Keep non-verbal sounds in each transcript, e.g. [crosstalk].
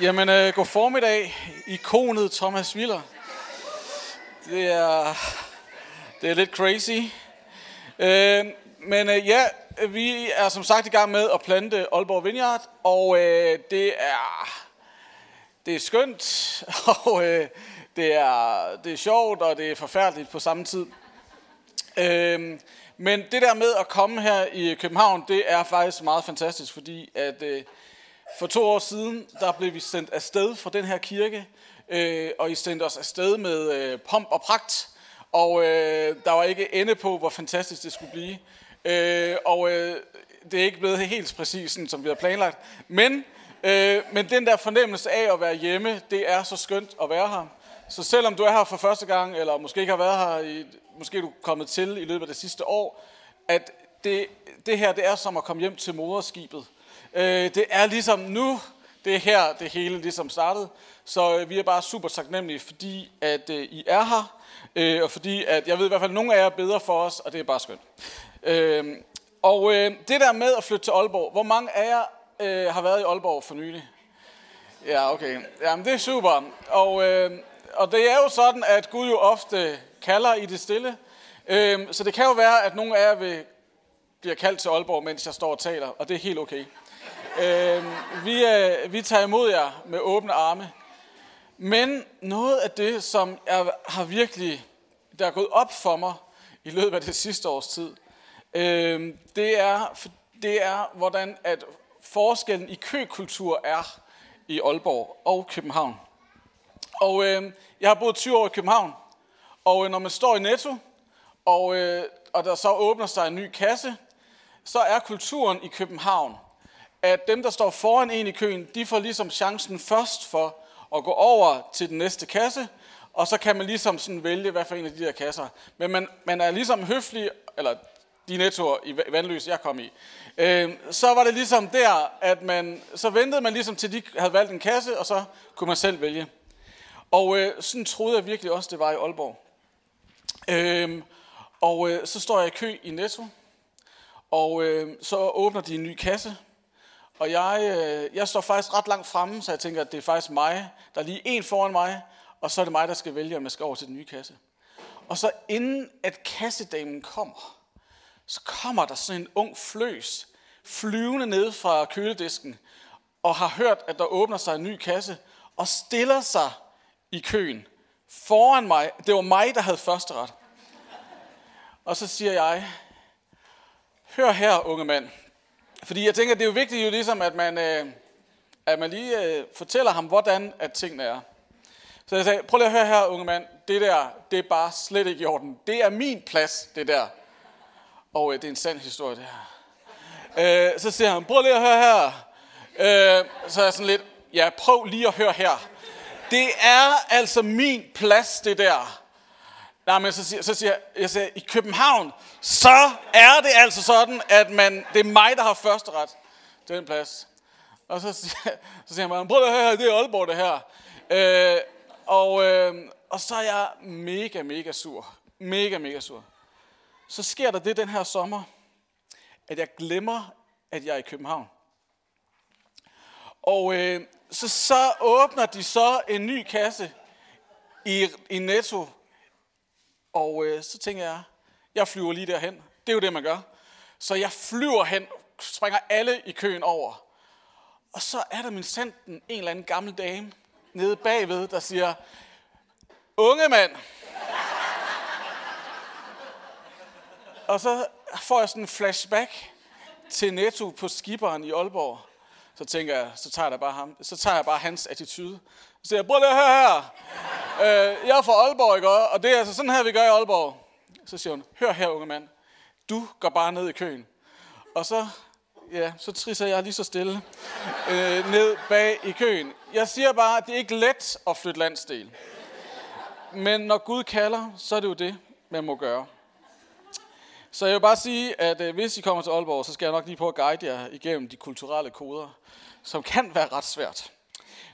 Jamen, øh, god formiddag, ikonet Thomas Willer. Det er, det er lidt crazy. Øh, men øh, ja, vi er som sagt i gang med at plante Aalborg Vineyard, og øh, det er det er skønt, [laughs] og øh, det, er, det er sjovt, og det er forfærdeligt på samme tid. Øh, men det der med at komme her i København, det er faktisk meget fantastisk, fordi at øh, for to år siden, der blev vi sendt afsted fra den her kirke, øh, og I sendte os afsted med øh, pomp og pragt, og øh, der var ikke ende på, hvor fantastisk det skulle blive. Øh, og øh, det er ikke blevet helt præcis, sådan, som vi havde planlagt. Men, øh, men den der fornemmelse af at være hjemme, det er så skønt at være her. Så selvom du er her for første gang, eller måske ikke har været her, i, måske er du kommet til i løbet af det sidste år, at det, det her det er som at komme hjem til moderskibet. Øh, det er ligesom nu, det er her, det hele ligesom startede. Så øh, vi er bare super taknemmelige, fordi at øh, I er her, øh, og fordi at jeg ved i hvert fald, at nogle af jer er bedre for os, og det er bare skønt. Øh, og øh, det der med at flytte til Aalborg, hvor mange af jer øh, har været i Aalborg for nylig? Ja, okay. Jamen, det er super. Og, øh, og det er jo sådan, at Gud jo ofte kalder i det stille. Øh, så det kan jo være, at nogle af jer vil bliver kaldt til Aalborg, mens jeg står og taler, og det er helt okay. Øh, vi, øh, vi tager imod jer med åbne arme. Men noget af det, som jeg har virkelig, der er gået op for mig i løbet af det sidste års tid, øh, det, er, det er, hvordan at forskellen i køkultur er i Aalborg og København. Og øh, jeg har boet 20 år i København, og øh, når man står i Netto, og, øh, og der så åbner sig en ny kasse, så er kulturen i København, at dem, der står foran en i køen, de får ligesom chancen først for at gå over til den næste kasse, og så kan man ligesom sådan vælge, hvad for en af de der kasser. Men man, man er ligesom høflig, eller de nettoer i Vandløs, jeg kom i, øh, så var det ligesom der, at man, så ventede man ligesom til de havde valgt en kasse, og så kunne man selv vælge. Og øh, sådan troede jeg virkelig også, det var i Aalborg. Øh, og øh, så står jeg i kø i Netto, og øh, så åbner de en ny kasse, og jeg, øh, jeg står faktisk ret langt fremme, så jeg tænker, at det er faktisk mig. Der er lige en foran mig, og så er det mig, der skal vælge, om jeg skal over til den nye kasse. Og så inden at kassedamen kommer, så kommer der sådan en ung fløs, flyvende ned fra køledisken, og har hørt, at der åbner sig en ny kasse, og stiller sig i køen foran mig. Det var mig, der havde første ret. Og så siger jeg, hør her, unge mand. Fordi jeg tænker, det er jo vigtigt jo ligesom, at man, øh, at man lige øh, fortæller ham, hvordan at tingene er. Så jeg sagde, prøv lige at høre her, unge mand. Det der, det er bare slet ikke i orden. Det er min plads, det der. Og øh, det er en sand historie, det her. Øh, så siger han, prøv lige at høre her. Øh, så er jeg sådan lidt, ja, prøv lige at høre her. Det er altså min plads, det der. Nej, men så siger, så siger jeg, jeg siger, i København, så er det altså sådan, at man, det er mig, der har første ret til den plads. Og så siger, så siger man, prøv at høre, det er Aalborg det her. Øh, og, øh, og så er jeg mega, mega sur. Mega, mega sur. Så sker der det den her sommer, at jeg glemmer, at jeg er i København. Og øh, så, så åbner de så en ny kasse i, i Netto og øh, så tænker jeg, jeg flyver lige derhen. Det er jo det, man gør. Så jeg flyver hen, springer alle i køen over. Og så er der min sanden en eller anden gammel dame nede bagved, der siger, unge mand. og så får jeg sådan en flashback til Netto på skiberen i Aalborg. Så tænker jeg, så tager jeg bare, ham, så tager jeg bare hans attitude. Så siger jeg, prøv lige her her. Øh, jeg er fra Aalborg, ikke? Og det er altså sådan her, vi gør i Aalborg. Så siger hun, hør her, unge mand. Du går bare ned i køen. Og så, ja, så trisser jeg lige så stille øh, ned bag i køen. Jeg siger bare, at det er ikke let at flytte landsdel. Men når Gud kalder, så er det jo det, man må gøre. Så jeg vil bare sige, at øh, hvis I kommer til Aalborg, så skal jeg nok lige prøve at guide jer igennem de kulturelle koder, som kan være ret svært.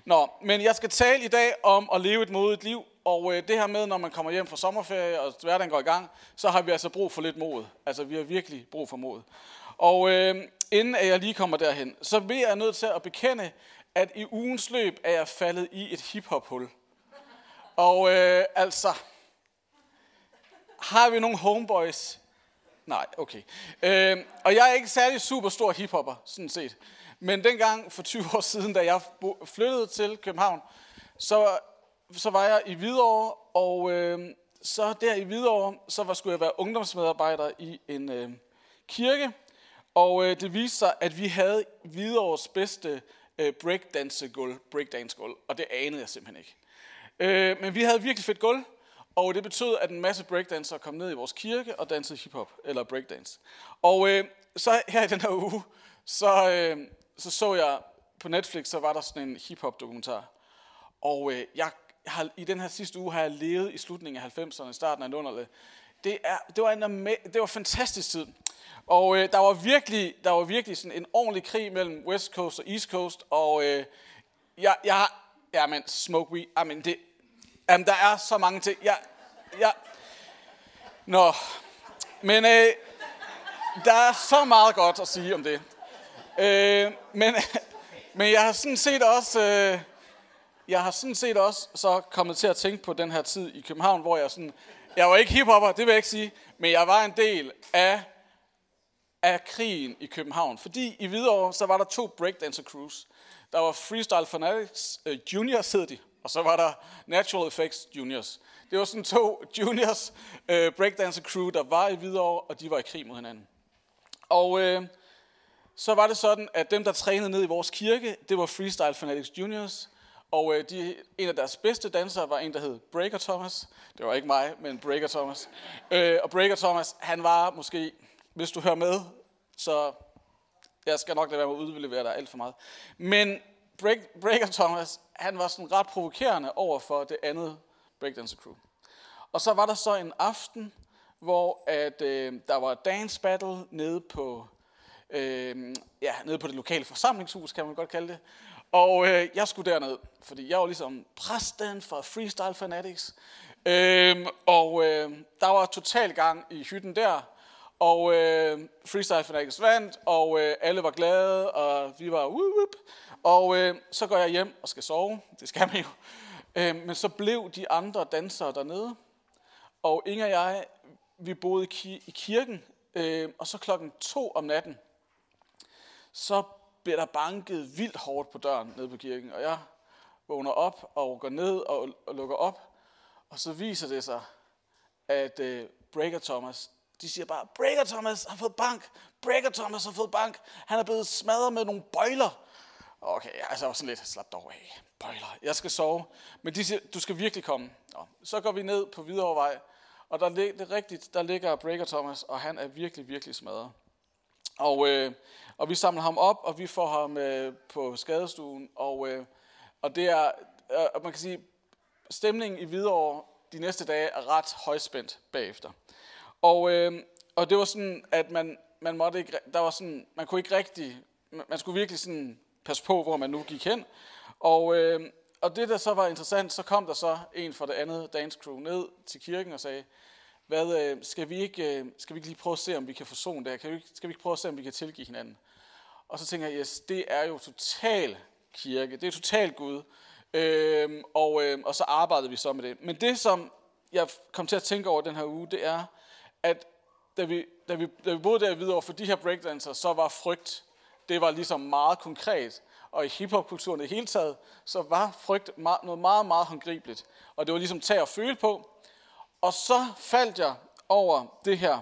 Nå, men jeg skal tale i dag om at leve et modigt liv, og øh, det her med, når man kommer hjem fra sommerferie, og hverdagen går i gang, så har vi altså brug for lidt mod. Altså, vi har virkelig brug for mod. Og øh, inden at jeg lige kommer derhen, så vil jeg nødt til at bekende, at i ugens løb er jeg faldet i et hiphop-hul. Og øh, altså, har vi nogle homeboys? Nej, okay. Øh, og jeg er ikke særlig super stor hiphopper, sådan set. Men dengang for 20 år siden, da jeg flyttede til København, så, så var jeg i Hvidovre, og øh, så der i Hvidovre, så var, skulle jeg være ungdomsmedarbejder i en øh, kirke, og øh, det viste sig, at vi havde Hvidovres bedste øh, breakdance-gulv, breakdance-gulv, og det anede jeg simpelthen ikke. Øh, men vi havde virkelig fedt gulv, og det betød, at en masse breakdansere kom ned i vores kirke og dansede hiphop, eller breakdance. Og øh, så her i den her uge, så, øh, så så jeg på Netflix, så var der sådan en hiphop dokumentar. Og øh, jeg, har, i den her sidste uge har jeg levet i slutningen af 90'erne, starten af 00'erne. Det, er, det, var en, det var en fantastisk tid. Og øh, der var virkelig, der var virkelig sådan en ordentlig krig mellem West Coast og East Coast, og øh, jeg, jeg, har... Jamen, smoke weed, ah, I mean, det, jamen, der er så mange ting. Jeg, jeg, nå, men øh, der er så meget godt at sige om det. Øh, men, [laughs] men jeg har sådan set også, øh, jeg har sådan set også så kommet til at tænke på den her tid i København, hvor jeg sådan, jeg var ikke hiphopper, det vil jeg ikke sige, men jeg var en del af af krigen i København. Fordi i Hvidovre, så var der to breakdancer crews. Der var Freestyle Fanatics øh, Juniors, hed de, og så var der Natural Effects Juniors. Det var sådan to [laughs] juniors øh, breakdancer crew, der var i Hvidovre, og de var i krig mod hinanden. Og Øh, så var det sådan, at dem, der trænede ned i vores kirke, det var Freestyle Fanatics Juniors, og uh, de, en af deres bedste dansere var en, der hed Breaker Thomas. Det var ikke mig, men Breaker Thomas. Uh, og Breaker Thomas, han var måske hvis du hører med, så jeg skal nok lade være med at udlevere dig alt for meget. Men Break, Breaker Thomas, han var sådan ret provokerende over for det andet breakdancer crew. Og så var der så en aften, hvor at, øh, der var dance battle nede på, øh, ja, nede på det lokale forsamlingshus, kan man godt kalde det. Og øh, jeg skulle derned, fordi jeg var ligesom præsten for Freestyle Fanatics. Øh, og øh, der var total gang i hytten der. Og øh, Freestyle Fanatics vandt, og øh, alle var glade, og vi var whoop, whoop. Og øh, så går jeg hjem og skal sove. Det skal man jo. Øh, men så blev de andre dansere dernede. Og Inger og jeg, vi boede i, i kirken, øh, og så klokken to om natten, så bliver der banket vildt hårdt på døren nede på kirken. Og jeg vågner op og går ned og, og lukker op. Og så viser det sig, at øh, Breaker Thomas de siger bare, Breaker Thomas har fået bank. Breaker Thomas har fået bank. Han er blevet smadret med nogle bøjler. Okay, altså var sådan lidt, slap dog af. Bøjler, jeg skal sove. Men de siger, du skal virkelig komme. Nå, så går vi ned på Hvidovrevej, og der, det er rigtigt, der ligger Breaker Thomas, og han er virkelig, virkelig smadret. Og, øh, og vi samler ham op, og vi får ham øh, på skadestuen, og, øh, og det er, øh, man kan sige, stemningen i Hvidovre de næste dage er ret højspændt bagefter. Og, øh, og det var sådan, at man, man måtte ikke, der var sådan, man kunne ikke rigtig, man skulle virkelig sådan passe på, hvor man nu gik hen. Og, øh, og det, der så var interessant, så kom der så en fra det andet dance crew ned til kirken og sagde, hvad, øh, skal, vi ikke, øh, skal vi ikke lige prøve at se, om vi kan forsone det her? Kan vi, skal vi ikke prøve at se, om vi kan tilgive hinanden? Og så tænker jeg, yes, det er jo total kirke, det er total Gud. Øhm, og, øhm, og så arbejdede vi så med det. Men det, som jeg kom til at tænke over den her uge, det er, at da vi, da vi, da vi boede der videre for de her breakdancer, så var frygt, det var ligesom meget konkret. Og i hiphopkulturen i hele taget, så var frygt noget meget, meget håndgribeligt. Og det var ligesom tag at føle på. Og så faldt jeg over det her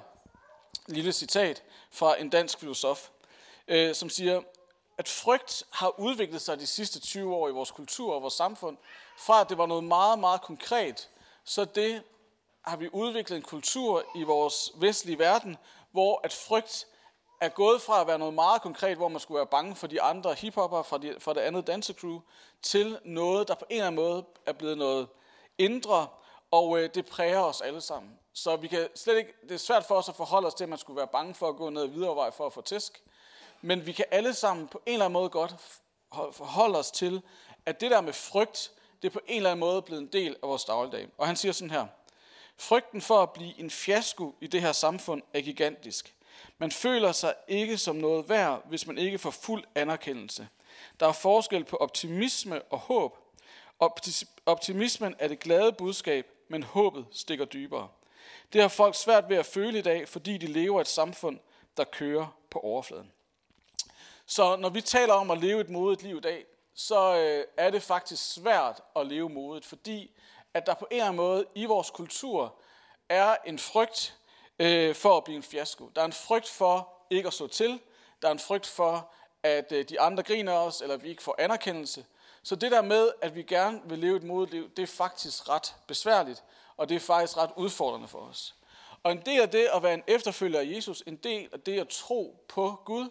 lille citat fra en dansk filosof, øh, som siger, at frygt har udviklet sig de sidste 20 år i vores kultur og vores samfund, fra at det var noget meget, meget konkret, så det har vi udviklet en kultur i vores vestlige verden, hvor at frygt er gået fra at være noget meget konkret, hvor man skulle være bange for de andre hiphopper fra, de, fra det andet dansecrew, til noget, der på en eller anden måde er blevet noget indre, og øh, det præger os alle sammen. Så vi kan slet ikke, det er svært for os at forholde os til, at man skulle være bange for at gå ned videre vej for at få tæsk. Men vi kan alle sammen på en eller anden måde godt forholde os til, at det der med frygt, det er på en eller anden måde blevet en del af vores dagligdag. Og han siger sådan her, Frygten for at blive en fiasko i det her samfund er gigantisk. Man føler sig ikke som noget værd, hvis man ikke får fuld anerkendelse. Der er forskel på optimisme og håb. Optimismen er det glade budskab, men håbet stikker dybere. Det har folk svært ved at føle i dag, fordi de lever et samfund, der kører på overfladen. Så når vi taler om at leve et modigt liv i dag, så øh, er det faktisk svært at leve modigt, fordi at der på en eller anden måde i vores kultur er en frygt øh, for at blive en fiasko. Der er en frygt for ikke at stå til. Der er en frygt for, at øh, de andre griner os, eller vi ikke får anerkendelse. Så det der med, at vi gerne vil leve et modigt liv, det er faktisk ret besværligt, og det er faktisk ret udfordrende for os. Og en del af det at være en efterfølger af Jesus, en del af det at tro på Gud,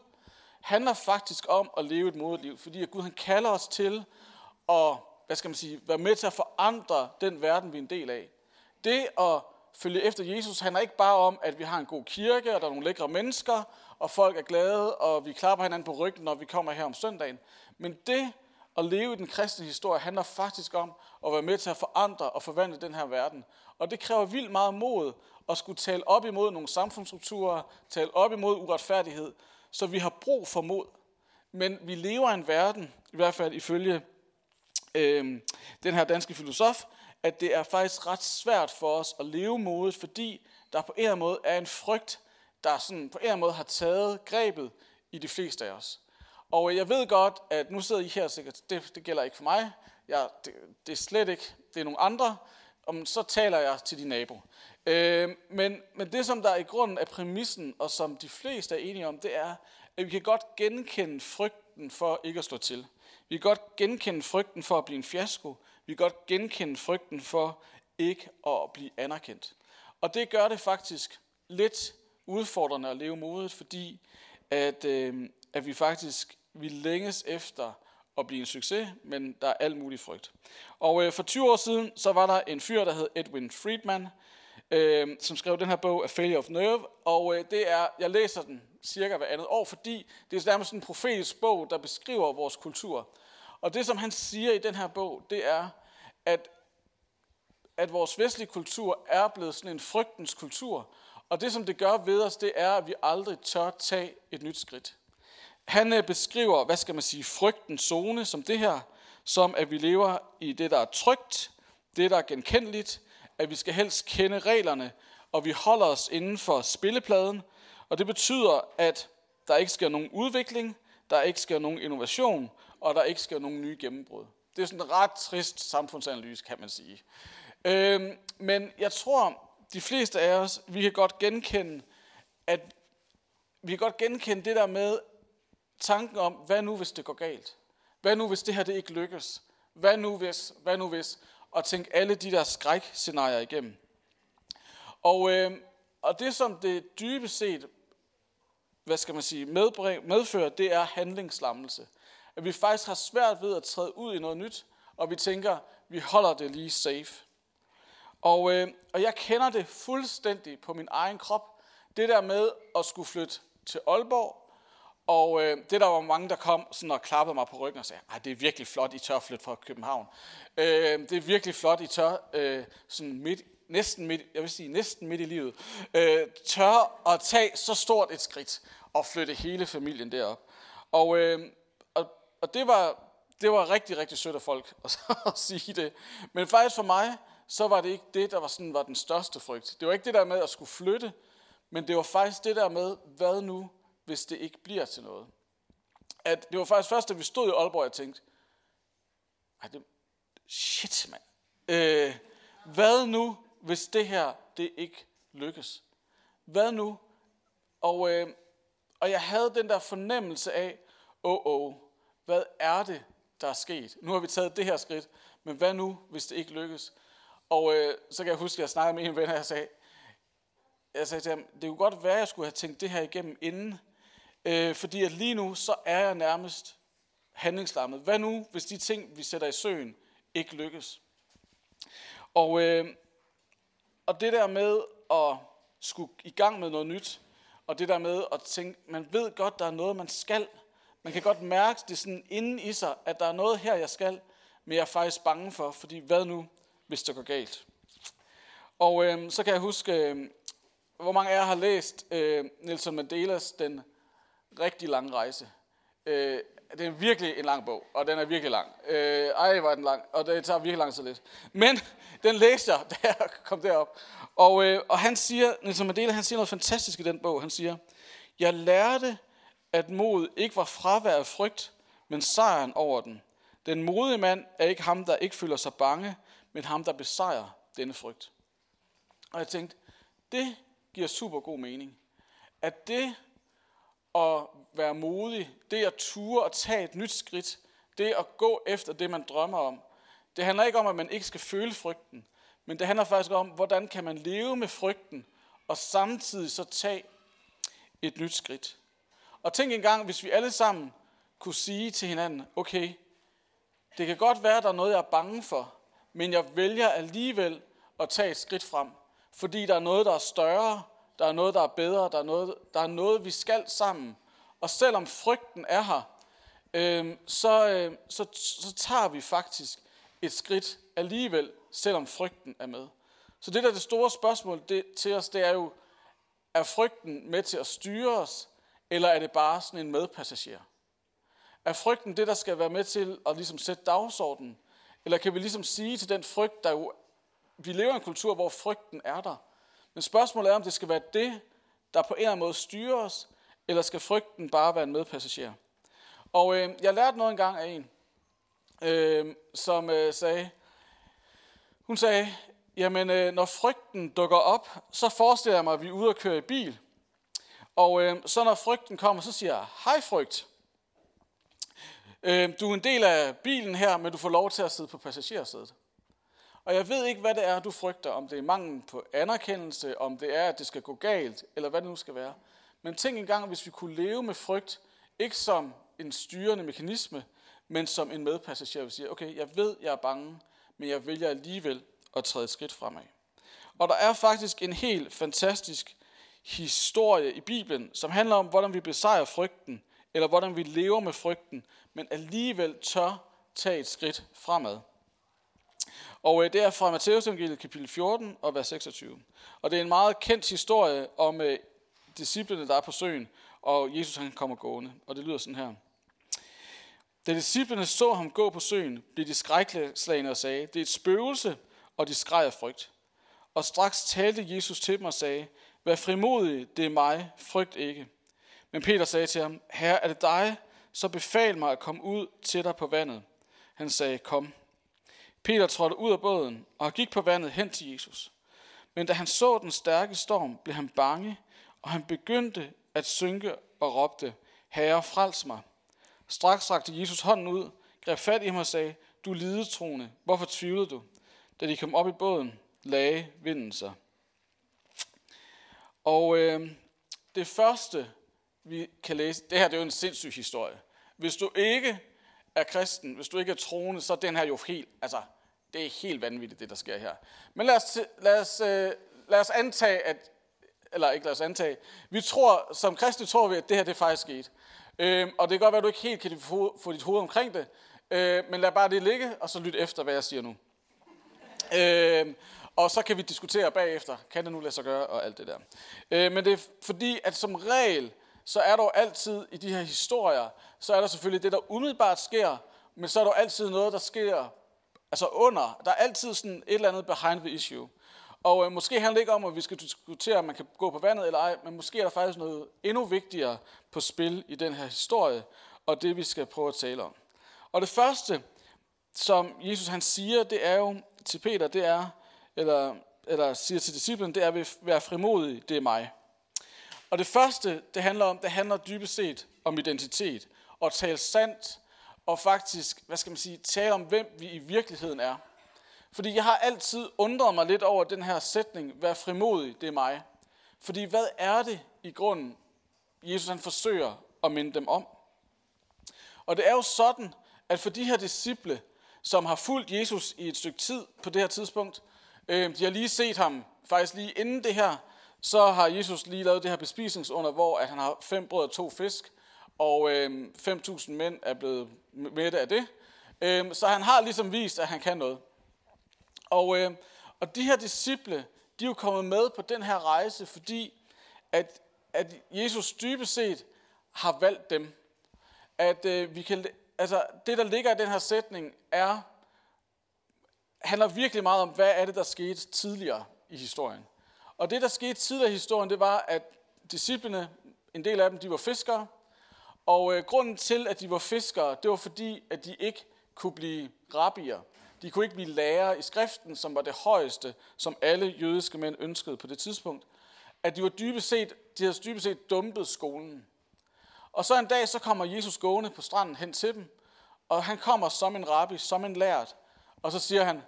handler faktisk om at leve et modigt liv, fordi at Gud han kalder os til at hvad skal man sige, være med til at forandre den verden, vi er en del af. Det at følge efter Jesus handler ikke bare om, at vi har en god kirke, og der er nogle lækre mennesker, og folk er glade, og vi klapper hinanden på ryggen, når vi kommer her om søndagen. Men det at leve i den kristne historie handler faktisk om at være med til at forandre og forvandle den her verden. Og det kræver vildt meget mod at skulle tale op imod nogle samfundsstrukturer, tale op imod uretfærdighed. Så vi har brug for mod. Men vi lever i en verden, i hvert fald ifølge øh, den her danske filosof, at det er faktisk ret svært for os at leve modet, fordi der på en eller anden måde er en frygt, der sådan på en eller anden måde har taget grebet i de fleste af os. Og jeg ved godt, at nu sidder I her sikkert, det, det gælder ikke for mig, jeg, det, det er slet ikke, det er nogle andre, om så taler jeg til din nabo. Øh, men, men det, som der i grunden er præmissen, og som de fleste er enige om, det er, at vi kan godt genkende frygten for ikke at slå til. Vi kan godt genkende frygten for at blive en fiasko. Vi kan godt genkende frygten for ikke at blive anerkendt. Og det gør det faktisk lidt udfordrende at leve modet, fordi at, øh, at vi faktisk vi længes efter at blive en succes, men der er alt mulig frygt. Og øh, for 20 år siden, så var der en fyr, der hed Edwin Friedman, øh, som skrev den her bog, A Failure of Nerve, og øh, det er, jeg læser den cirka hver andet år, fordi det er nærmest en profetisk bog, der beskriver vores kultur. Og det, som han siger i den her bog, det er, at, at vores vestlige kultur er blevet sådan en frygtens kultur, og det, som det gør ved os, det er, at vi aldrig tør tage et nyt skridt. Han øh, beskriver, hvad skal man sige, frygtens zone som det her, som at vi lever i det, der er trygt, det, der er genkendeligt, at vi skal helst kende reglerne, og vi holder os inden for spillepladen, og det betyder, at der ikke sker nogen udvikling, der ikke sker nogen innovation, og der ikke sker nogen nye gennembrud. Det er sådan en ret trist samfundsanalyse, kan man sige. Øhm, men jeg tror, de fleste af os, vi kan godt genkende, at vi kan godt genkende det der med tanken om, hvad nu hvis det går galt? Hvad nu hvis det her det ikke lykkes? Hvad nu hvis? Hvad nu hvis? Og tænke alle de der skrækscenarier igennem. Og, øh, og det som det dybest set, hvad skal man sige, medfører, det er handlingslammelse. At vi faktisk har svært ved at træde ud i noget nyt, og vi tænker, vi holder det lige safe. Og, øh, og jeg kender det fuldstændig på min egen krop. Det der med at skulle flytte til Aalborg, og øh, det der var mange, der kom sådan og klappede mig på ryggen og sagde, at det er virkelig flot, I tør flytte fra København. Øh, det er virkelig flot, I tør øh, sådan midt, næsten midt, jeg vil sige næsten midt i livet, øh, tør at tage så stort et skridt og flytte hele familien derop. Og, øh, og, og det, var, det var rigtig, rigtig sødt af folk [laughs] at, at sige det. Men faktisk for mig, så var det ikke det, der var, sådan, var den største frygt. Det var ikke det der med at skulle flytte, men det var faktisk det der med, hvad nu, hvis det ikke bliver til noget. At det var faktisk først, da vi stod i Aalborg, jeg tænkte, Ej, det, shit mand, øh, hvad nu, hvis det her, det ikke lykkes? Hvad nu? Og, øh, og jeg havde den der fornemmelse af, åh, oh, oh, hvad er det, der er sket? Nu har vi taget det her skridt, men hvad nu, hvis det ikke lykkes? Og øh, så kan jeg huske, at jeg snakkede med en ven, og jeg sagde, jeg sagde til ham, det kunne godt være, at jeg skulle have tænkt det her igennem inden, øh, fordi at lige nu, så er jeg nærmest handlingslammet. Hvad nu, hvis de ting, vi sætter i søen, ikke lykkes? Og, øh, og det der med at skulle i gang med noget nyt, og det der med at tænke, man ved godt, der er noget, man skal. Man kan godt mærke det sådan inden i sig, at der er noget her, jeg skal, men jeg er faktisk bange for, fordi hvad nu, hvis det går galt? Og øh, så kan jeg huske, øh, hvor mange af jer har læst øh, Nelson Mandelas Den rigtig lang rejse? Øh, det er virkelig en lang bog, og den er virkelig lang. Øh, ej, var den lang, og det tager virkelig lang så lidt. Men den læste jeg, [laughs] da jeg kom derop. Og, øh, og han siger, Nelson Mandela, han siger noget fantastisk i den bog. Han siger, jeg lærte, at mod ikke var fravær af frygt, men sejren over den. Den modige mand er ikke ham, der ikke føler sig bange, men ham, der besejrer denne frygt. Og jeg tænkte, det giver super god mening. At det at være modig, det at ture og tage et nyt skridt, det at gå efter det, man drømmer om, det handler ikke om, at man ikke skal føle frygten, men det handler faktisk om, hvordan kan man leve med frygten, og samtidig så tage et nyt skridt. Og tænk engang, hvis vi alle sammen kunne sige til hinanden, okay, det kan godt være, der er noget, jeg er bange for, men jeg vælger alligevel at tage et skridt frem, fordi der er noget, der er større, der er noget, der er bedre, der er noget, der er noget vi skal sammen. Og selvom frygten er her, øh, så, øh, så, så tager vi faktisk et skridt alligevel, selvom frygten er med. Så det der er det store spørgsmål det, til os, det er jo, er frygten med til at styre os, eller er det bare sådan en medpassager? Er frygten det, der skal være med til at ligesom sætte dagsordenen? Eller kan vi ligesom sige til den frygt, der jo... Vi lever i en kultur, hvor frygten er der. Men spørgsmålet er, om det skal være det, der på en eller anden måde styrer os, eller skal frygten bare være en medpassager? Og øh, jeg lærte noget engang af en, øh, som øh, sagde, hun sagde, jamen øh, når frygten dukker op, så forestiller jeg mig, at vi er ude og køre i bil. Og øh, så når frygten kommer, så siger jeg, hej frygt. Øh, du er en del af bilen her, men du får lov til at sidde på passagersædet. Og jeg ved ikke, hvad det er, du frygter, om det er mangel på anerkendelse, om det er, at det skal gå galt, eller hvad det nu skal være. Men tænk engang, hvis vi kunne leve med frygt, ikke som en styrende mekanisme, men som en medpassager, vil siger, okay, jeg ved, jeg er bange, men jeg vælger alligevel at træde et skridt fremad. Og der er faktisk en helt fantastisk historie i Bibelen, som handler om, hvordan vi besejrer frygten, eller hvordan vi lever med frygten, men alligevel tør tage et skridt fremad. Og øh, det er fra Matteus evangeliet kapitel 14 og vers 26. Og det er en meget kendt historie om øh, disciplene, der er på søen, og Jesus han kommer gående. Og det lyder sådan her. Da disciplene så ham gå på søen, blev de skrækslagende og sagde, det er et spøgelse, og de skreg af frygt. Og straks talte Jesus til dem og sagde, vær frimodig, det er mig, frygt ikke. Men Peter sagde til ham, herre, er det dig, så befal mig at komme ud til dig på vandet. Han sagde, kom. Peter trådte ud af båden og gik på vandet hen til Jesus. Men da han så den stærke storm, blev han bange, og han begyndte at synke og råbte, Herre, frels mig. Straks rakte Jesus hånden ud, greb fat i ham og sagde, du lidetroende, hvorfor tvivlede du? Da de kom op i båden, lagde vinden sig. Og øh, det første, vi kan læse, det her det er jo en sindssyg historie. Hvis du ikke er kristen, hvis du ikke er troende, så er den her jo helt, altså, det er helt vanvittigt, det der sker her. Men lad os, lad os, øh, lad os antage, at, eller ikke lad os antage, vi tror, som kristne tror vi, at det her det er faktisk sket. Øh, og det kan godt være, at du ikke helt kan få, få dit hoved omkring det, øh, men lad bare det ligge, og så lyt efter, hvad jeg siger nu. Øh, og så kan vi diskutere bagefter, kan det nu lade sig gøre, og alt det der. Øh, men det er fordi, at som regel, så er der jo altid i de her historier, så er der selvfølgelig det, der umiddelbart sker, men så er der altid noget, der sker altså under. Der er altid sådan et eller andet behind the issue. Og øh, måske handler det ikke om, at vi skal diskutere, om man kan gå på vandet eller ej, men måske er der faktisk noget endnu vigtigere på spil i den her historie, og det vi skal prøve at tale om. Og det første, som Jesus han siger, det er jo til Peter, det er, eller, eller siger til disciplen, det er, at være frimodig, det er mig. Og det første, det handler om, det handler dybest set om identitet. Og tale sandt, og faktisk, hvad skal man sige, tale om, hvem vi i virkeligheden er. Fordi jeg har altid undret mig lidt over den her sætning, vær frimodig, det er mig. Fordi hvad er det i grunden, Jesus han forsøger at minde dem om? Og det er jo sådan, at for de her disciple, som har fulgt Jesus i et stykke tid på det her tidspunkt, øh, de har lige set ham, faktisk lige inden det her, så har Jesus lige lavet det her bespisningsunder, hvor at han har fem brød og to fisk, og øh, 5.000 mænd er blevet med det af det. Øh, så han har ligesom vist, at han kan noget. Og, øh, og de her disciple, de er jo kommet med på den her rejse, fordi at, at Jesus dybest set har valgt dem. at øh, vi kan, altså, det, der ligger i den her sætning, er, handler virkelig meget om, hvad er det, der skete tidligere i historien. Og det, der skete tidligere i historien, det var, at disciplene, en del af dem, de var fiskere, og øh, grunden til, at de var fiskere, det var fordi, at de ikke kunne blive rabbier. De kunne ikke blive lærere i skriften, som var det højeste, som alle jødiske mænd ønskede på det tidspunkt. At de var dybest set, de havde dybest set dumpet skolen. Og så en dag, så kommer Jesus gående på stranden hen til dem, og han kommer som en rabbi, som en lært, og så siger han,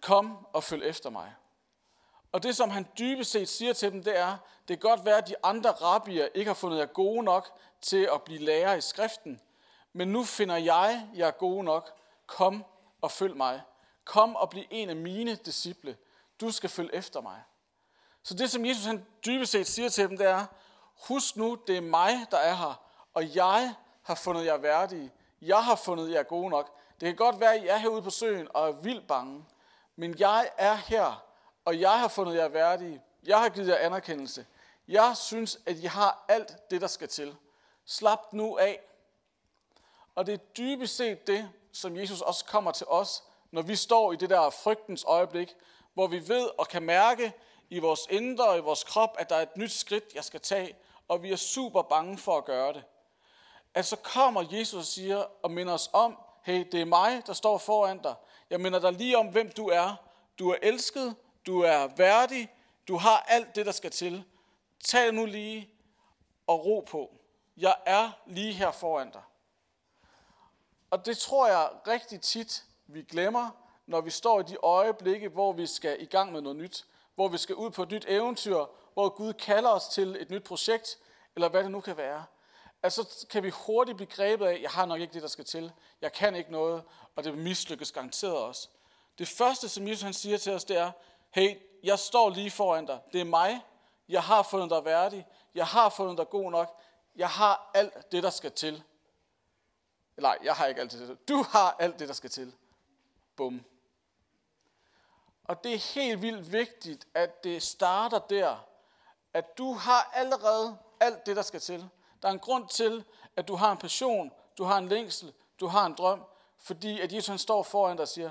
kom og følg efter mig. Og det, som han dybest set siger til dem, det er, det kan godt være, at de andre rabbier ikke har fundet jer gode nok til at blive lærer i skriften, men nu finder jeg jer gode nok. Kom og følg mig. Kom og bliv en af mine disciple. Du skal følge efter mig. Så det, som Jesus han dybest set siger til dem, det er, husk nu, det er mig, der er her, og jeg har fundet jer værdige. Jeg har fundet jer gode nok. Det kan godt være, at I er herude på søen og er vildt bange, men jeg er her, og jeg har fundet jer værdige. Jeg har givet jer anerkendelse. Jeg synes, at I har alt det, der skal til. Slap nu af. Og det er dybest set det, som Jesus også kommer til os, når vi står i det der frygtens øjeblik, hvor vi ved og kan mærke i vores indre og i vores krop, at der er et nyt skridt, jeg skal tage, og vi er super bange for at gøre det. At så kommer Jesus og siger og minder os om, hey, det er mig, der står foran dig. Jeg minder dig lige om, hvem du er. Du er elsket, du er værdig, du har alt det, der skal til. Tag nu lige og ro på. Jeg er lige her foran dig. Og det tror jeg rigtig tit, vi glemmer, når vi står i de øjeblikke, hvor vi skal i gang med noget nyt. Hvor vi skal ud på et nyt eventyr, hvor Gud kalder os til et nyt projekt, eller hvad det nu kan være. Altså så kan vi hurtigt blive grebet af, jeg har nok ikke det, der skal til. Jeg kan ikke noget, og det mislykkes garanteret også. Det første, som Jesus han siger til os, det er, hey, jeg står lige foran dig. Det er mig. Jeg har fundet dig værdig. Jeg har fundet dig god nok. Jeg har alt det, der skal til. Nej, jeg har ikke alt det. Du har alt det, der skal til. Bum. Og det er helt vildt vigtigt, at det starter der, at du har allerede alt det, der skal til. Der er en grund til, at du har en passion, du har en længsel, du har en drøm, fordi at Jesus han står foran dig og siger,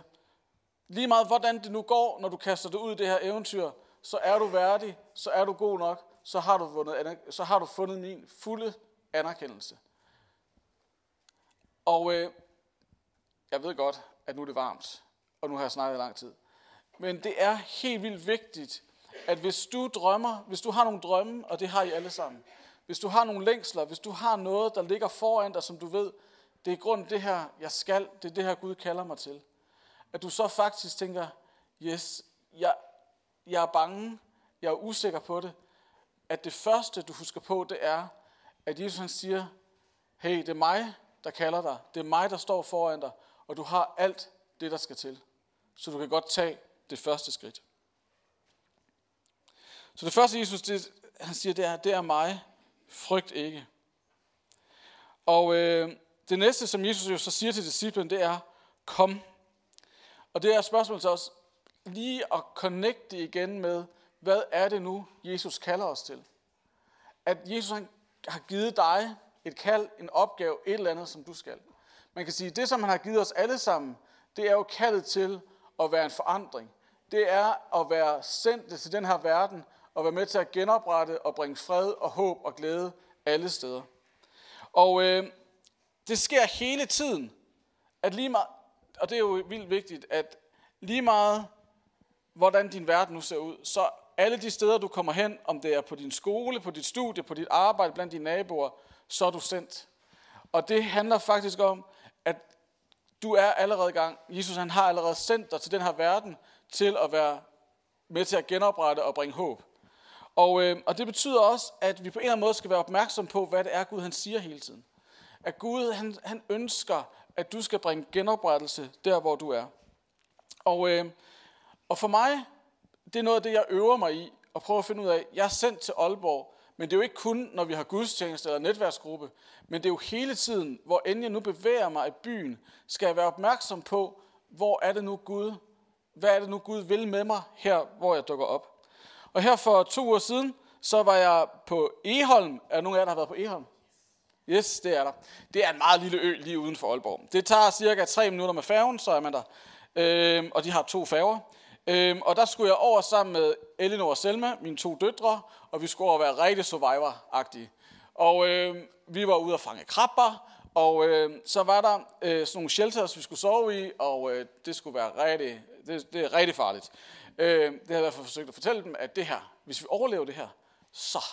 lige meget hvordan det nu går, når du kaster dig ud i det her eventyr, så er du værdig, så er du god nok, så har du, vundet, så har du fundet min fulde anerkendelse. Og øh, jeg ved godt, at nu er det varmt, og nu har jeg snakket i lang tid. Men det er helt vildt vigtigt, at hvis du drømmer, hvis du har nogle drømme, og det har I alle sammen, hvis du har nogle længsler, hvis du har noget, der ligger foran dig, som du ved, det er grund det her, jeg skal, det er det her, Gud kalder mig til. At du så faktisk tænker, yes, jeg, jeg er bange, jeg er usikker på det. At det første, du husker på, det er, at Jesus han siger, hey, det er mig, der kalder dig. Det er mig, der står foran dig, og du har alt det, der skal til. Så du kan godt tage det første skridt. Så det første, Jesus det, han siger, det er, det er mig, frygt ikke. Og øh, det næste, som Jesus jo så siger til disciplen, det er, kom. Og det er spørgsmålet til os, lige at connecte igen med, hvad er det nu, Jesus kalder os til? At Jesus han har givet dig et kald, en opgave, et eller andet, som du skal. Man kan sige, at det, som han har givet os alle sammen, det er jo kaldet til at være en forandring. Det er at være sendt til den her verden, og være med til at genoprette og bringe fred og håb og glæde alle steder. Og øh, det sker hele tiden, at lige meget, og det er jo vildt vigtigt, at lige meget, hvordan din verden nu ser ud, så alle de steder, du kommer hen, om det er på din skole, på dit studie, på dit arbejde, blandt dine naboer, så er du sendt. Og det handler faktisk om, at du er allerede i gang. Jesus han har allerede sendt dig til den her verden, til at være med til at genoprette og bringe håb. Og, øh, og det betyder også, at vi på en eller anden måde skal være opmærksom på, hvad det er, Gud han siger hele tiden. At Gud han, han ønsker, at du skal bringe genoprettelse der, hvor du er. Og, øh, og for mig, det er noget af det, jeg øver mig i, og prøver at finde ud af. Jeg er sendt til Aalborg, men det er jo ikke kun, når vi har gudstjeneste eller netværksgruppe, men det er jo hele tiden, hvor end jeg nu bevæger mig i byen, skal jeg være opmærksom på, hvor er det nu Gud, hvad er det nu Gud vil med mig her, hvor jeg dukker op. Og her for to uger siden, så var jeg på Eholm. Er der nogen af jer, der har været på Eholm? Yes, det er der. Det er en meget lille ø lige uden for Aalborg. Det tager cirka 3 minutter med færgen, så er man der. Øhm, og de har to færger. Øhm, og der skulle jeg over sammen med Elinor og Selma, mine to døtre, og vi skulle over være rigtig survivor-agtige. Og øhm, vi var ude at fange krabber, og øh, så var der øh, sådan nogle shelters, vi skulle sove i, og øh, det skulle være rigtig, det, det er rigtig farligt. Øh, det har jeg i hvert fald forsøgt at fortælle dem, at det her, hvis vi overlever det her, så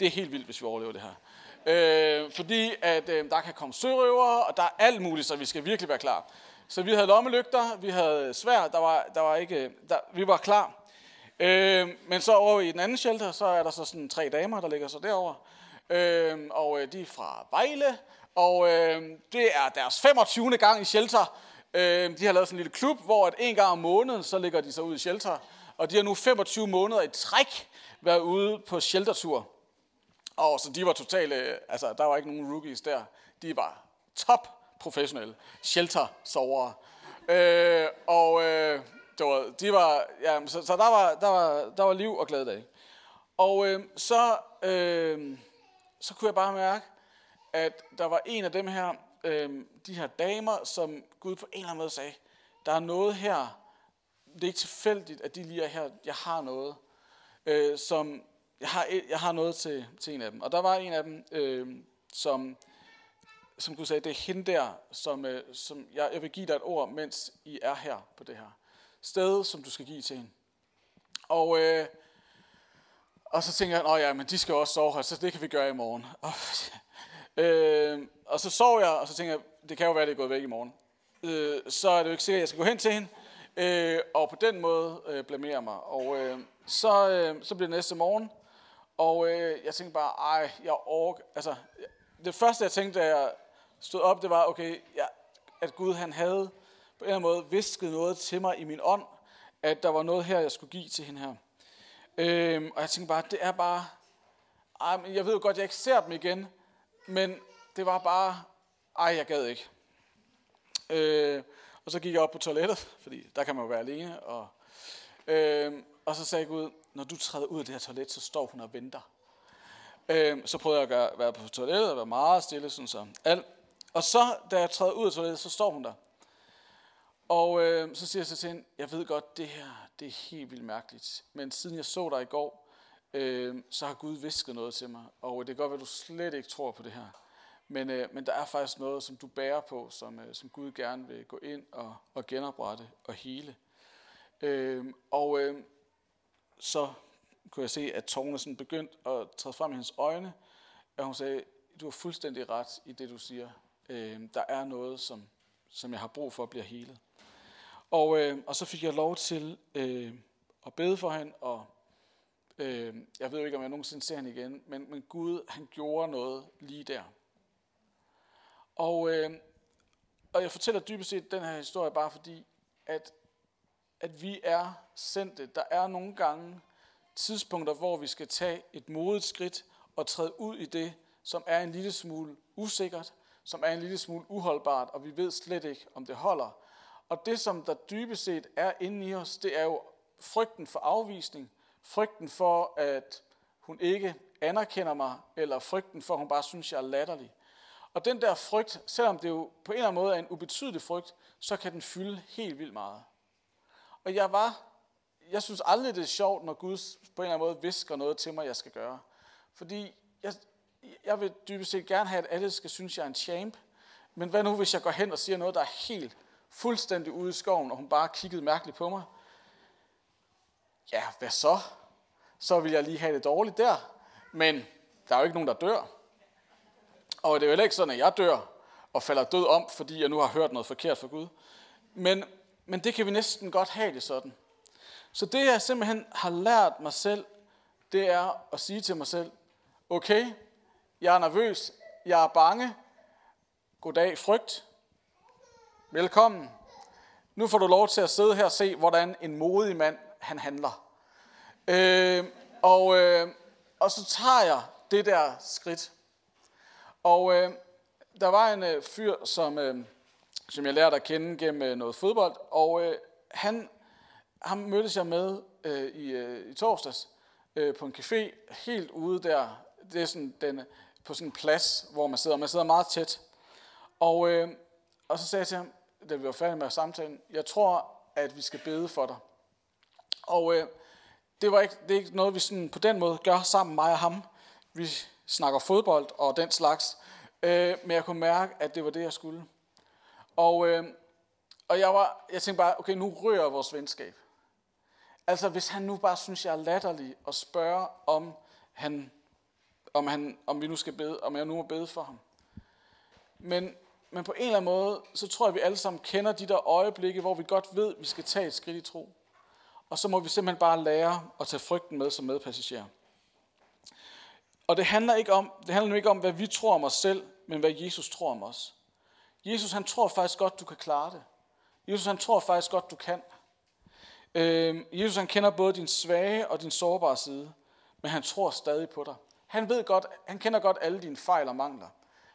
det er helt vildt, hvis vi overlever det her. Øh, fordi at øh, der kan komme sørøvere, og der er alt muligt, så vi skal virkelig være klar. Så vi havde lommelygter, vi havde svær, der var, der var ikke, der, vi var klar. Øh, men så over i den anden shelter, så er der så sådan tre damer, der ligger så derovre. Øh, og øh, de er fra Vejle, og øh, det er deres 25. gang i shelter. Øh, de har lavet sådan en lille klub, hvor at en gang om måneden, så ligger de så ud i shelter. Og de har nu 25 måneder i træk været ude på sheltertur. Og så de var totale, øh, altså der var ikke nogen rookies der. De var top professionelle shelter-sovere. Øh, og øh, det var, de var, ja, så, så der, var, der, var, der var liv og glæde dage. Og øh, så, øh, så kunne jeg bare mærke, at der var en af dem her, øh, de her damer, som Gud på en eller anden måde sagde, der er noget her, det er ikke tilfældigt, at de lige er her, jeg har noget, øh, som, jeg har, jeg har noget til, til en af dem. Og der var en af dem, øh, som, som kunne sige, det er hende der, som, øh, som jeg, jeg vil give dig et ord, mens I er her på det her sted, som du skal give til hende. Og, øh, og så tænker jeg, at ja, men de skal også sove her, så det kan vi gøre i morgen. [laughs] Og, øh, og så sov jeg, og så tænker jeg, det kan jo være, det er gået væk i morgen. Øh, så er det jo ikke sikkert, at jeg skal gå hen til hende, øh, og på den måde øh, blamere mig. Og øh, så, øh, så bliver det næste morgen, og øh, jeg tænkte bare, ej, jeg orker, altså, det første jeg tænkte, da jeg stod op, det var, okay, ja, at Gud han havde på en eller anden måde visket noget til mig i min ånd, at der var noget her, jeg skulle give til hende her. Øhm, og jeg tænkte bare, det er bare, ej, men jeg ved jo godt, jeg ikke ser dem igen, men det var bare, ej, jeg gad ikke. Øh, og så gik jeg op på toilettet, fordi der kan man jo være alene, og, øh, og så sagde Gud, når du træder ud af det her toilet, så står hun og venter. Øh, så prøvede jeg at gøre, være på toilettet og være meget stille, sådan så. Alt. Og så, da jeg træder ud af toilettet, så står hun der. Og øh, så siger jeg så til hende, jeg ved godt, det her, det er helt vildt mærkeligt. Men siden jeg så dig i går, øh, så har Gud visket noget til mig. Og det kan godt være, at du slet ikke tror på det her. Men, øh, men der er faktisk noget, som du bærer på, som, øh, som Gud gerne vil gå ind og, og genoprette og hele. Øh, og øh, så kunne jeg se, at tårne sådan begyndte at træde frem i hendes øjne, og hun sagde, du har fuldstændig ret i det, du siger. Øh, der er noget, som, som jeg har brug for at blive helet. Og, øh, og så fik jeg lov til øh, at bede for hende, og øh, jeg ved jo ikke, om jeg nogensinde ser hende igen, men, men Gud, han gjorde noget lige der. Og, øh, og jeg fortæller dybest set den her historie bare fordi, at, at vi er sendte. Der er nogle gange tidspunkter, hvor vi skal tage et modigt skridt og træde ud i det, som er en lille smule usikkert, som er en lille smule uholdbart, og vi ved slet ikke, om det holder. Og det, som der dybest set er inde i os, det er jo frygten for afvisning, frygten for, at hun ikke anerkender mig, eller frygten for, at hun bare synes, jeg er latterlig. Og den der frygt, selvom det jo på en eller anden måde er en ubetydelig frygt, så kan den fylde helt vildt meget. Og jeg var, jeg synes aldrig, det er sjovt, når Gud på en eller anden måde visker noget til mig, jeg skal gøre. Fordi jeg, jeg vil dybest set gerne have, at alle skal synes, jeg er en champ. Men hvad nu, hvis jeg går hen og siger noget, der er helt fuldstændig ude i skoven, og hun bare kiggede mærkeligt på mig? Ja, hvad så? Så vil jeg lige have det dårligt der. Men der er jo ikke nogen, der dør. Og det er jo heller ikke sådan, at jeg dør og falder død om, fordi jeg nu har hørt noget forkert fra Gud. Men, men det kan vi næsten godt have det sådan. Så det jeg simpelthen har lært mig selv, det er at sige til mig selv, okay, jeg er nervøs, jeg er bange, goddag frygt, velkommen. Nu får du lov til at sidde her og se, hvordan en modig mand han handler. Øh, og, øh, og så tager jeg det der skridt. Og øh, der var en øh, fyr, som, øh, som jeg lærte at kende gennem øh, noget fodbold, og øh, han, han mødtes jeg med øh, i, øh, i torsdags øh, på en café, helt ude der. Det er sådan den på sådan en plads, hvor man sidder. Man sidder meget tæt. Og, øh, og så sagde jeg til ham, da vi var færdige med samtalen, jeg tror, at vi skal bede for dig. Og øh, det, var ikke, det er ikke noget, vi sådan på den måde gør sammen, mig og ham. Vi snakker fodbold og den slags. Øh, men jeg kunne mærke, at det var det, jeg skulle. Og, øh, og jeg, var, jeg tænkte bare, okay, nu rører vores venskab. Altså, hvis han nu bare synes, jeg er latterlig og spørger, om, han, om, han, om vi nu skal bede, om jeg nu må bede for ham. Men, men på en eller anden måde, så tror jeg, at vi alle sammen kender de der øjeblikke, hvor vi godt ved, at vi skal tage et skridt i tro. Og så må vi simpelthen bare lære at tage frygten med som medpassager. Og det handler, ikke om, det handler nu ikke om, hvad vi tror om os selv, men hvad Jesus tror om os. Jesus han tror faktisk godt, du kan klare det. Jesus han tror faktisk godt, du kan. Øh, Jesus han kender både din svage og din sårbare side, men han tror stadig på dig. Han ved godt, han kender godt alle dine fejl og mangler.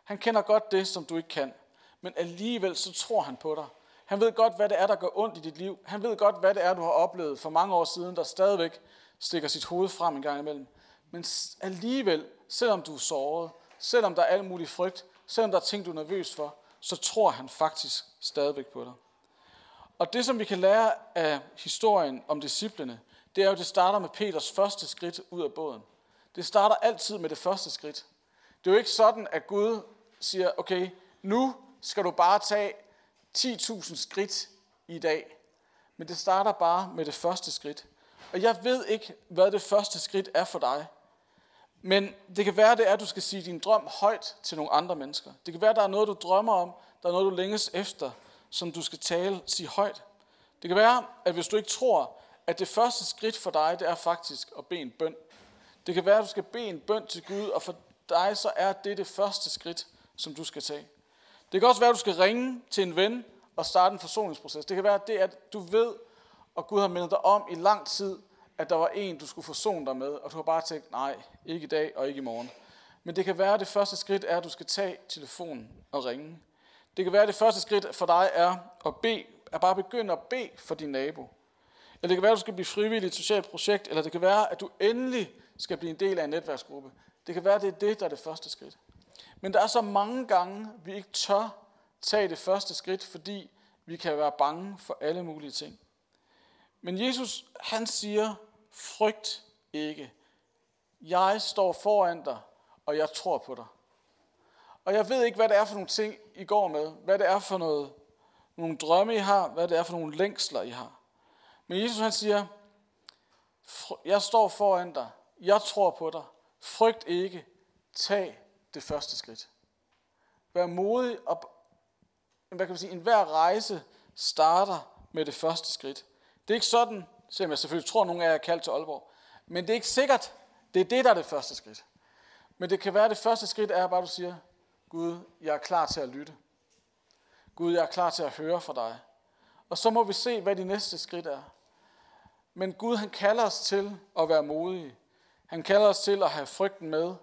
Han kender godt det, som du ikke kan. Men alligevel så tror han på dig. Han ved godt, hvad det er, der går ondt i dit liv. Han ved godt, hvad det er, du har oplevet for mange år siden, der stadigvæk stikker sit hoved frem en gang imellem. Men alligevel, selvom du er såret, selvom der er al mulig frygt, selvom der er ting, du er nervøs for, så tror han faktisk stadigvæk på dig. Og det, som vi kan lære af historien om disciplene, det er jo, at det starter med Peters første skridt ud af båden. Det starter altid med det første skridt. Det er jo ikke sådan, at Gud siger, okay, nu skal du bare tage 10.000 skridt i dag. Men det starter bare med det første skridt. Og jeg ved ikke, hvad det første skridt er for dig. Men det kan være, det er, at du skal sige din drøm højt til nogle andre mennesker. Det kan være, der er noget, du drømmer om, der er noget, du længes efter, som du skal tale, sige højt. Det kan være, at hvis du ikke tror, at det første skridt for dig, det er faktisk at bede en bøn. Det kan være, at du skal bede en bøn til Gud, og for dig så er det det første skridt, som du skal tage. Det kan også være, at du skal ringe til en ven og starte en forsoningsproces. Det kan være, at det at du ved, og Gud har mindet dig om i lang tid, at der var en, du skulle forsone dig med, og du har bare tænkt, nej, ikke i dag og ikke i morgen. Men det kan være, at det første skridt er, at du skal tage telefonen og ringe. Det kan være, at det første skridt for dig er at bede, at bare begynde at bede for din nabo. Eller det kan være, at du skal blive frivillig i et socialt projekt, eller det kan være, at du endelig skal blive en del af en netværksgruppe. Det kan være, at det er det, der er det første skridt. Men der er så mange gange, vi ikke tør tage det første skridt, fordi vi kan være bange for alle mulige ting. Men Jesus, han siger, frygt ikke. Jeg står foran dig, og jeg tror på dig. Og jeg ved ikke, hvad det er for nogle ting, I går med. Hvad det er for noget, nogle drømme, I har. Hvad det er for nogle længsler, I har. Men Jesus han siger, jeg står foran dig. Jeg tror på dig. Frygt ikke. Tag det første skridt. Vær modig og hvad kan man sige, enhver rejse starter med det første skridt. Det er ikke sådan, selvom jeg selvfølgelig tror, at nogle af jer er kaldt til Aalborg, men det er ikke sikkert, det er det, der er det første skridt. Men det kan være, at det første skridt er bare, at du siger, Gud, jeg er klar til at lytte. Gud, jeg er klar til at høre fra dig. Og så må vi se, hvad de næste skridt er. Men Gud, han kalder os til at være modige. Han kalder os til at have frygten med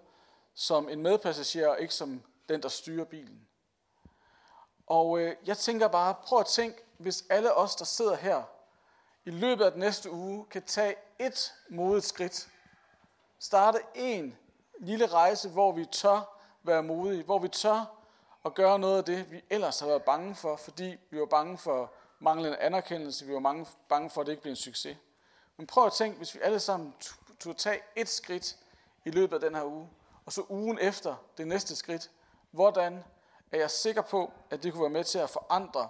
som en medpassager, og ikke som den, der styrer bilen. Og øh, jeg tænker bare, prøv at tænke, hvis alle os, der sidder her, i løbet af den næste uge, kan tage et modigt skridt. Starte en lille rejse, hvor vi tør være modige, hvor vi tør at gøre noget af det, vi ellers har været bange for, fordi vi var bange for manglende anerkendelse, vi var mange, bange for, at det ikke blev en succes. Men prøv at tænke, hvis vi alle sammen turde tage et skridt i løbet af den her uge, og så ugen efter det næste skridt, hvordan er jeg sikker på, at det kunne være med til at forandre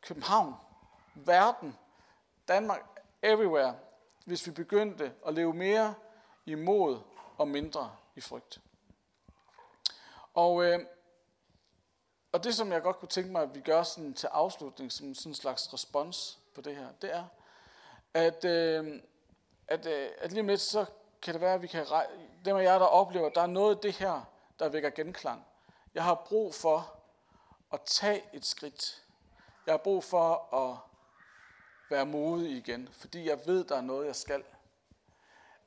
København, verden, Danmark, everywhere, hvis vi begyndte at leve mere i mod og mindre i frygt. Og, øh, og det, som jeg godt kunne tænke mig, at vi gør sådan til afslutning, som sådan en slags respons på det her, det er, at, øh, at, øh, at lige om lidt, så kan det være, at vi kan, dem af jer, der oplever, at der er noget af det her, der vækker genklang. Jeg har brug for at tage et skridt. Jeg har brug for at være modig igen, fordi jeg ved, der er noget, jeg skal.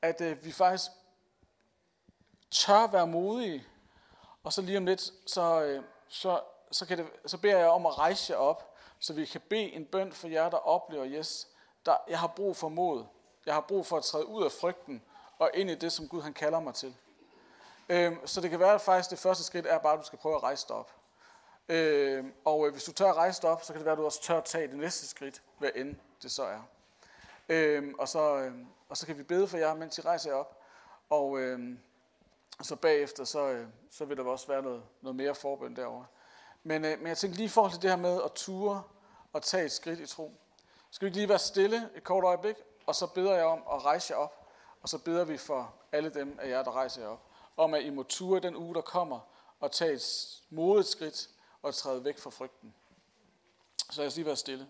At øh, vi faktisk tør være modige, og så lige om lidt, så, øh, så, så, kan det, så beder jeg om at rejse jer op, så vi kan bede en bøn for jer, der oplever, yes, der, jeg har brug for mod. Jeg har brug for at træde ud af frygten og ind i det, som Gud han kalder mig til. Øh, så det kan være, at faktisk det første skridt er bare, at du skal prøve at rejse dig op. Øhm, øh, og hvis du tør at rejse dig op, så kan det være, at du også tør at tage det næste skridt, hvad end det så er. Øhm, og, så, øhm, og så kan vi bede for jer, mens I rejser jer op. Og øhm, så bagefter, så, øh, så vil der også være noget, noget mere forbøn derovre. Men, øh, men jeg tænker lige i forhold til det her med at ture og tage et skridt i tro. Skal vi ikke lige være stille et kort øjeblik, og så beder jeg om at rejse jer op, og så beder vi for alle dem af jer, der rejser jer op, om at I må ture den uge, der kommer, og tage et modigt skridt og træde væk fra frygten. Så lad os lige være stille.